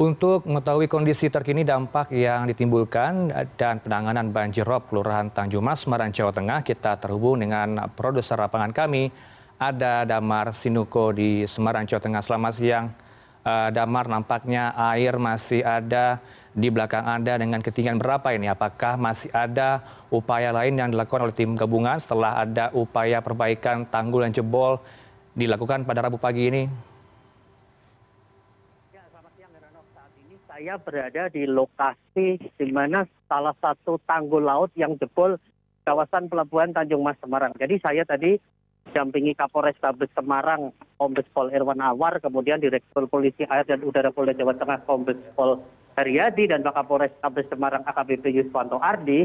untuk mengetahui kondisi terkini dampak yang ditimbulkan dan penanganan banjir rob kelurahan tanjung mas semarang jawa tengah kita terhubung dengan produser lapangan kami ada damar sinuko di semarang jawa tengah. Selamat siang damar. Nampaknya air masih ada di belakang anda dengan ketinggian berapa ini? Apakah masih ada upaya lain yang dilakukan oleh tim gabungan setelah ada upaya perbaikan tanggul yang jebol dilakukan pada rabu pagi ini saya berada di lokasi di mana salah satu tanggul laut yang jebol kawasan pelabuhan Tanjung Mas Semarang. Jadi saya tadi dampingi Kapolres Tabes Semarang, Kombes Pol Irwan Awar, kemudian Direktur Polisi Air dan Udara Polda Jawa Tengah, Kombes Pol Haryadi, dan Kapolres Tabes Semarang AKBP Yuswanto Ardi,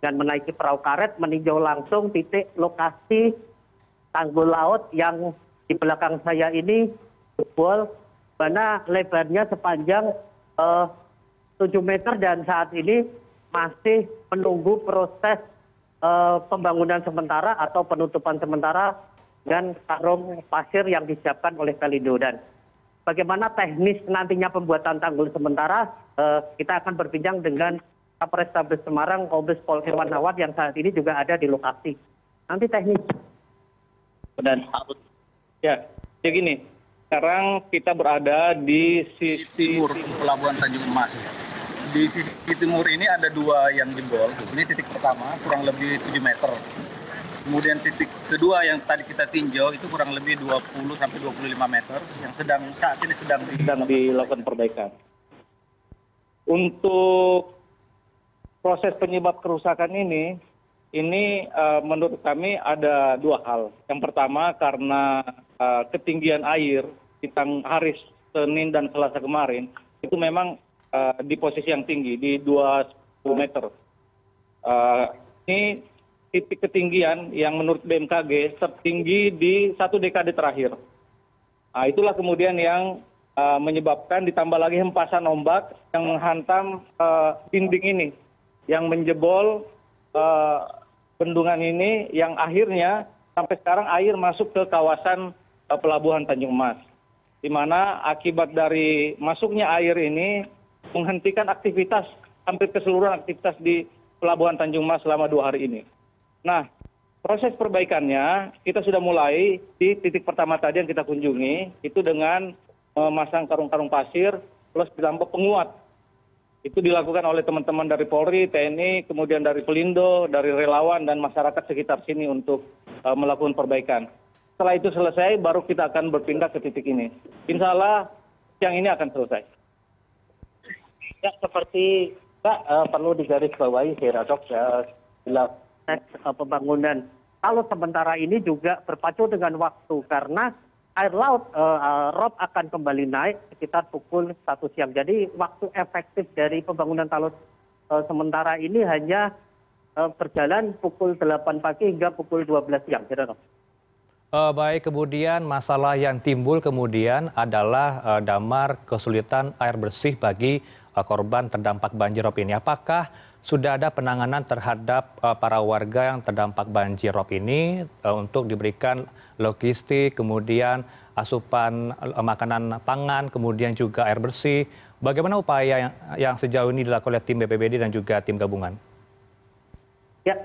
dan menaiki perahu karet meninjau langsung titik lokasi tanggul laut yang di belakang saya ini jebol, mana lebarnya sepanjang tujuh meter dan saat ini masih menunggu proses eh, pembangunan sementara atau penutupan sementara dan karung pasir yang disiapkan oleh Pelindo dan bagaimana teknis nantinya pembuatan tanggul sementara eh, kita akan berbincang dengan Kapolres Tabes Semarang Kombes Pol Irwan Nawat yang saat ini juga ada di lokasi. Nanti teknis. Dan ya, ya gini, sekarang kita berada di sisi timur pelabuhan Tanjung Emas. Di sisi timur ini ada dua yang jebol. Ini titik pertama kurang lebih 7 meter. Kemudian titik kedua yang tadi kita tinjau itu kurang lebih 20 sampai 25 meter yang sedang saat ini sedang sedang dilakukan perbaikan. Untuk proses penyebab kerusakan ini ini uh, menurut kami ada dua hal. Yang pertama karena uh, ketinggian air di hari Senin dan Selasa kemarin itu memang uh, di posisi yang tinggi di 20 meter. Uh, ini titik ketinggian yang menurut BMKG tertinggi di satu dekade terakhir. Nah, itulah kemudian yang menyebabkan ditambah lagi hempasan ombak yang menghantam dinding ini, yang menjebol bendungan ini, yang akhirnya sampai sekarang air masuk ke kawasan uh, pelabuhan Tanjung Emas di mana akibat dari masuknya air ini menghentikan aktivitas hampir keseluruhan aktivitas di pelabuhan Tanjung Mas selama dua hari ini. Nah, proses perbaikannya kita sudah mulai di titik pertama tadi yang kita kunjungi itu dengan memasang karung-karung pasir plus ditambah penguat. Itu dilakukan oleh teman-teman dari Polri, TNI, kemudian dari Pelindo, dari relawan dan masyarakat sekitar sini untuk uh, melakukan perbaikan. Setelah itu selesai baru kita akan berpindah ke titik ini. Insya Allah siang ini akan selesai. Ya seperti Pak uh, perlu digarisbawahi Heradok ya bila uh, pembangunan. Kalau sementara ini juga berpacu dengan waktu karena air laut uh, uh, rob akan kembali naik sekitar pukul satu siang. Jadi waktu efektif dari pembangunan talut uh, sementara ini hanya berjalan pukul 8 pagi hingga pukul 12 siang. Heradok Eh, baik kemudian masalah yang timbul kemudian adalah eh, damar kesulitan air bersih bagi eh, korban terdampak banjirop ini. Apakah sudah ada penanganan terhadap para warga yang terdampak banjirop ini untuk diberikan logistik kemudian asupan makanan pangan kemudian juga air bersih. Bagaimana upaya yang, sejauh ini dilakukan oleh tim BPBD dan juga tim gabungan? Ya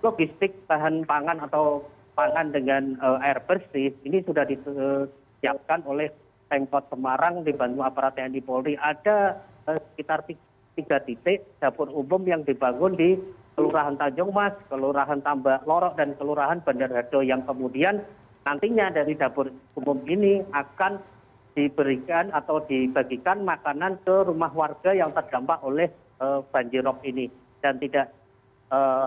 logistik bahan pangan atau pangan dengan eh, air bersih ini sudah disiapkan oleh pemkot semarang dibantu aparat tni polri. Ada eh, sekitar tiga titik dapur umum yang dibangun di kelurahan tanjung mas kelurahan tambak lorok dan kelurahan bandar hado yang kemudian nantinya dari dapur umum ini akan diberikan atau dibagikan makanan ke rumah warga yang terdampak oleh uh, banjirop ini. Dan tidak uh,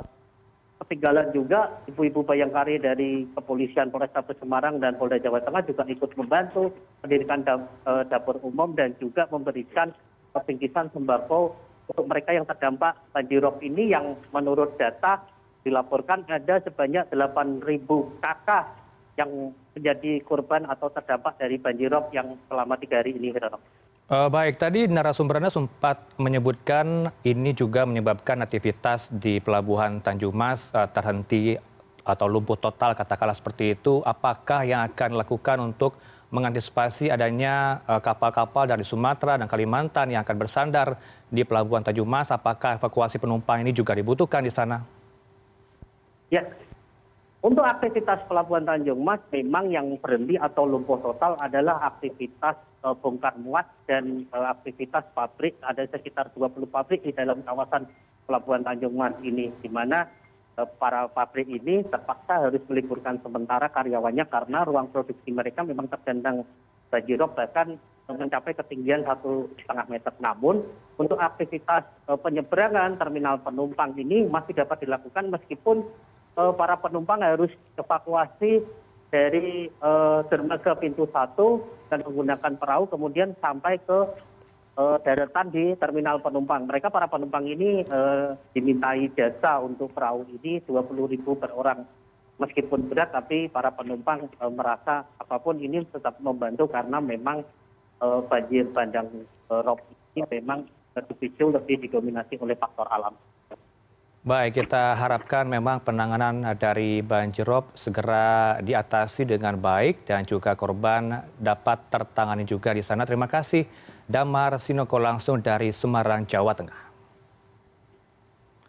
ketinggalan juga ibu ibu bayangkari dari kepolisian polrestabes semarang dan polda jawa tengah juga ikut membantu mendirikan eh, dapur umum dan juga memberikan bingkisan sembako untuk mereka yang terdampak banjirop ini yang menurut data dilaporkan ada sebanyak 8.000 kakak yang menjadi korban atau terdampak dari banjirop yang selama tiga hari ini. Uh, baik, tadi narasumber Anda sempat menyebutkan ini juga menyebabkan aktivitas di Pelabuhan Tanjung Mas uh, terhenti atau lumpuh total katakanlah seperti itu. Apakah yang akan dilakukan untuk mengantisipasi adanya kapal-kapal dari Sumatera dan Kalimantan yang akan bersandar di Pelabuhan Tanjung Mas. Apakah evakuasi penumpang ini juga dibutuhkan di sana? Ya, untuk aktivitas Pelabuhan Tanjung Mas memang yang berhenti atau lumpuh total adalah aktivitas uh, bongkar muat dan uh, aktivitas pabrik. Ada sekitar 20 pabrik di dalam kawasan Pelabuhan Tanjung Mas ini, di mana para pabrik ini terpaksa harus meliburkan sementara karyawannya karena ruang produksi mereka memang tergendang banjirop bahkan mencapai ketinggian satu setengah meter. Namun untuk aktivitas uh, penyeberangan terminal penumpang ini masih dapat dilakukan meskipun uh, para penumpang harus evakuasi dari dermaga pintu satu dan menggunakan perahu kemudian sampai ke uh, daratan di terminal penumpang. Mereka para penumpang ini uh, dimintai jasa untuk perahu ini 20 ribu per orang. Meskipun berat, tapi para penumpang uh, merasa apa pun ini tetap membantu karena memang banjir bandang rob ini memang dipicu lebih didominasi oleh faktor alam. Baik, kita harapkan memang penanganan dari banjirop segera diatasi dengan baik dan juga korban dapat tertangani juga di sana. Terima kasih. Damar Sinoko langsung dari Semarang, Jawa Tengah.